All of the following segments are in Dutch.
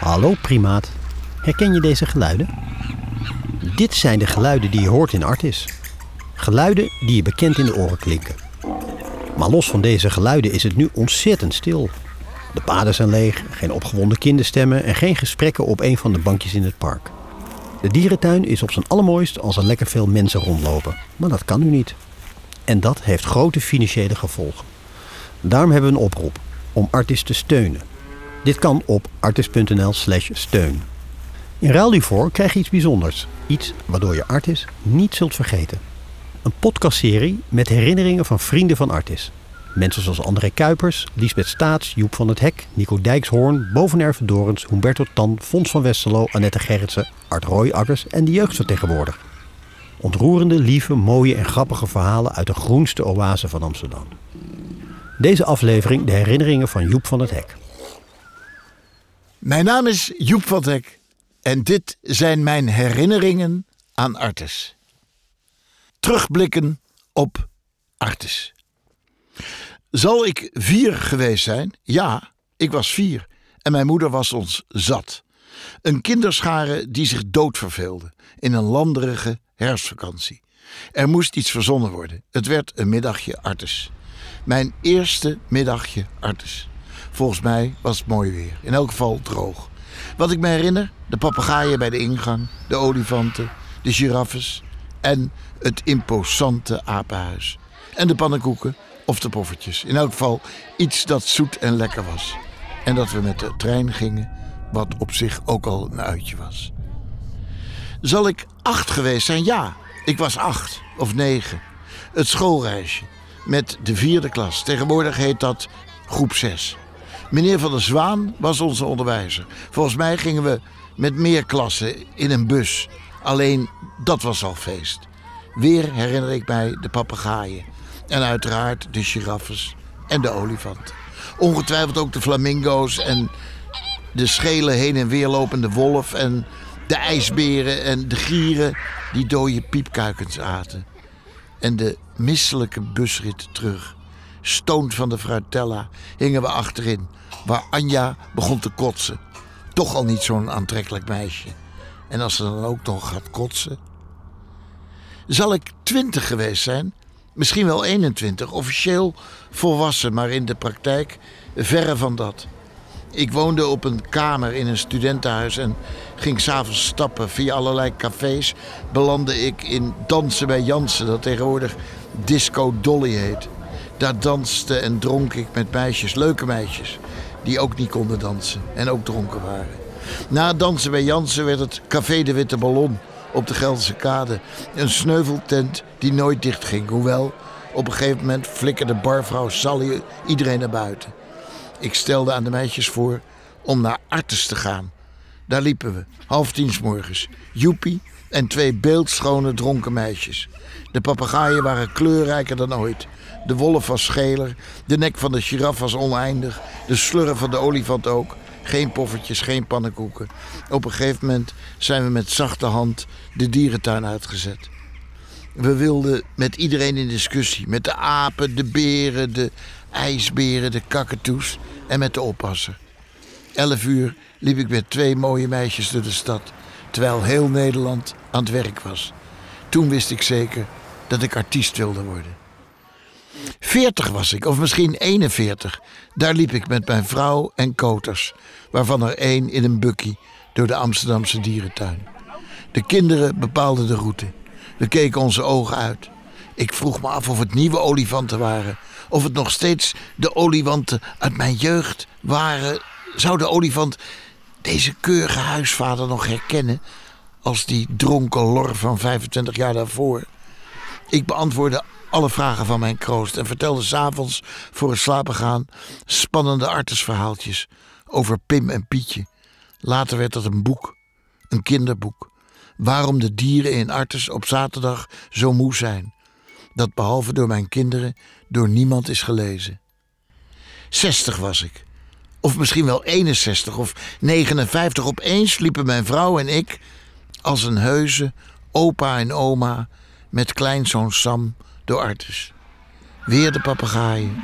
Hallo primaat, herken je deze geluiden? Dit zijn de geluiden die je hoort in Artis. Geluiden die je bekend in de oren klinken. Maar los van deze geluiden is het nu ontzettend stil. De paden zijn leeg, geen opgewonden kinderstemmen en geen gesprekken op een van de bankjes in het park. De dierentuin is op zijn allermooist als er lekker veel mensen rondlopen. Maar dat kan nu niet. En dat heeft grote financiële gevolgen. Daarom hebben we een oproep om Artis te steunen. Dit kan op artis.nl slash steun. In ruil hiervoor krijg je iets bijzonders. Iets waardoor je Artis niet zult vergeten. Een podcastserie met herinneringen van vrienden van Artis. Mensen zoals André Kuipers, Liesbeth Staats, Joep van het Hek, Nico Dijkshoorn, Bovenerve Dorens, Humberto Tan, Fons van Westerlo, Annette Gerritsen, Art Rooiakkers en de jeugdvertegenwoordiger. Ontroerende, lieve, mooie en grappige verhalen uit de groenste oase van Amsterdam. Deze aflevering de herinneringen van Joep van het Hek. Mijn naam is Joep van het Hek en dit zijn mijn herinneringen aan Artes. Terugblikken op Artes. Zal ik vier geweest zijn? Ja, ik was vier en mijn moeder was ons zat. Een kinderschare die zich doodverveelde in een landerige herfstvakantie. Er moest iets verzonnen worden. Het werd een middagje Artes. Mijn eerste middagje Artes. Volgens mij was het mooi weer. In elk geval droog. Wat ik me herinner: de papegaaien bij de ingang, de olifanten, de giraffes en het imposante apenhuis. En de pannenkoeken of de poffertjes. In elk geval iets dat zoet en lekker was. En dat we met de trein gingen, wat op zich ook al een uitje was. Zal ik acht geweest zijn? Ja, ik was acht of negen. Het schoolreisje met de vierde klas. Tegenwoordig heet dat groep zes. Meneer van der Zwaan was onze onderwijzer. Volgens mij gingen we met meer klassen in een bus. Alleen dat was al feest. Weer herinner ik mij de papegaaien. En uiteraard de giraffes en de olifanten. Ongetwijfeld ook de flamingo's en de schele heen en weer lopende wolf en de ijsberen en de gieren die dode piepkuikens aten. En de misselijke busrit terug. Stoond van de fruitella hingen we achterin, waar Anja begon te kotsen. Toch al niet zo'n aantrekkelijk meisje. En als ze dan ook nog gaat kotsen. Zal ik twintig geweest zijn? Misschien wel 21, officieel volwassen, maar in de praktijk verre van dat. Ik woonde op een kamer in een studentenhuis en ging s'avonds stappen via allerlei cafés. Belandde ik in Dansen bij Jansen, dat tegenwoordig Disco Dolly heet. Daar danste en dronk ik met meisjes, leuke meisjes, die ook niet konden dansen en ook dronken waren. Na dansen bij Jansen werd het Café de Witte Ballon op de Gelderse Kade. Een sneuveltent die nooit dichtging, hoewel op een gegeven moment flikkerde barvrouw Sally iedereen naar buiten. Ik stelde aan de meisjes voor om naar Artes te gaan. Daar liepen we, half tien s morgens. Joepie en twee beeldschone dronken meisjes. De papegaaien waren kleurrijker dan ooit. De wolf was scheler, de nek van de giraf was oneindig, de slurren van de olifant ook. Geen poffertjes, geen pannenkoeken. Op een gegeven moment zijn we met zachte hand de dierentuin uitgezet. We wilden met iedereen in discussie. Met de apen, de beren, de ijsberen, de kakatoes en met de oppasser. Elf uur liep ik met twee mooie meisjes door de stad, terwijl heel Nederland aan het werk was. Toen wist ik zeker dat ik artiest wilde worden. Veertig was ik, of misschien 41. Daar liep ik met mijn vrouw en koters, waarvan er één in een bukkie door de Amsterdamse dierentuin. De kinderen bepaalden de route. We keken onze ogen uit. Ik vroeg me af of het nieuwe olifanten waren. Of het nog steeds de olifanten uit mijn jeugd waren. Zou de olifant deze keurige huisvader nog herkennen als die dronken lor van 25 jaar daarvoor? Ik beantwoordde alle vragen van mijn kroost en vertelde s'avonds voor het slapen gaan spannende artesverhaaltjes over Pim en Pietje. Later werd dat een boek, een kinderboek. Waarom de dieren in Artes op zaterdag zo moe zijn. Dat behalve door mijn kinderen door niemand is gelezen. 60 was ik. Of misschien wel 61 of 59. Opeens liepen mijn vrouw en ik als een heuse opa en oma met kleinzoon Sam door Artes. Weer de papegaaien,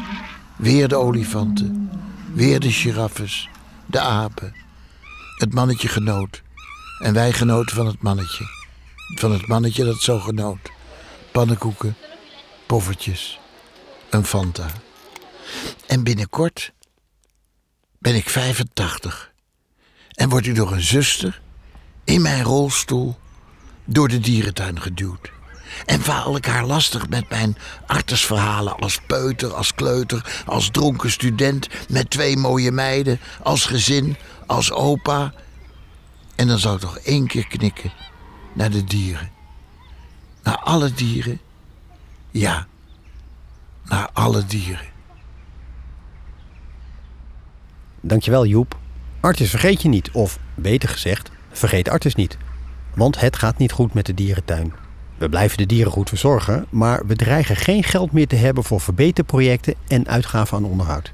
Weer de olifanten. Weer de giraffes. De apen. Het mannetje genoot. En wij genoten van het mannetje. Van het mannetje dat zo genoot. Pannenkoeken. Poffertjes. Een Fanta. En binnenkort ben ik 85. En word ik door een zuster in mijn rolstoel door de dierentuin geduwd. En val ik haar lastig met mijn artesverhalen als peuter, als kleuter, als dronken student, met twee mooie meiden, als gezin, als opa. En dan zou ik toch één keer knikken naar de dieren. Naar alle dieren. Ja, naar alle dieren. Dankjewel Joep. Artis vergeet je niet, of beter gezegd, vergeet Artis niet. Want het gaat niet goed met de dierentuin. We blijven de dieren goed verzorgen, maar we dreigen geen geld meer te hebben voor verbeterprojecten en uitgaven aan onderhoud.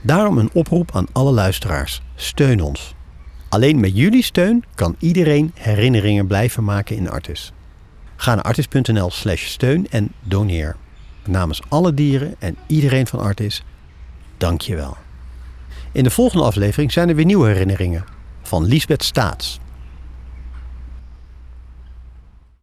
Daarom een oproep aan alle luisteraars: steun ons. Alleen met jullie steun kan iedereen herinneringen blijven maken in Artis. Ga naar artis.nl/slash steun en doneer. Namens alle dieren en iedereen van Artis, dank je wel. In de volgende aflevering zijn er weer nieuwe herinneringen van Liesbeth Staats.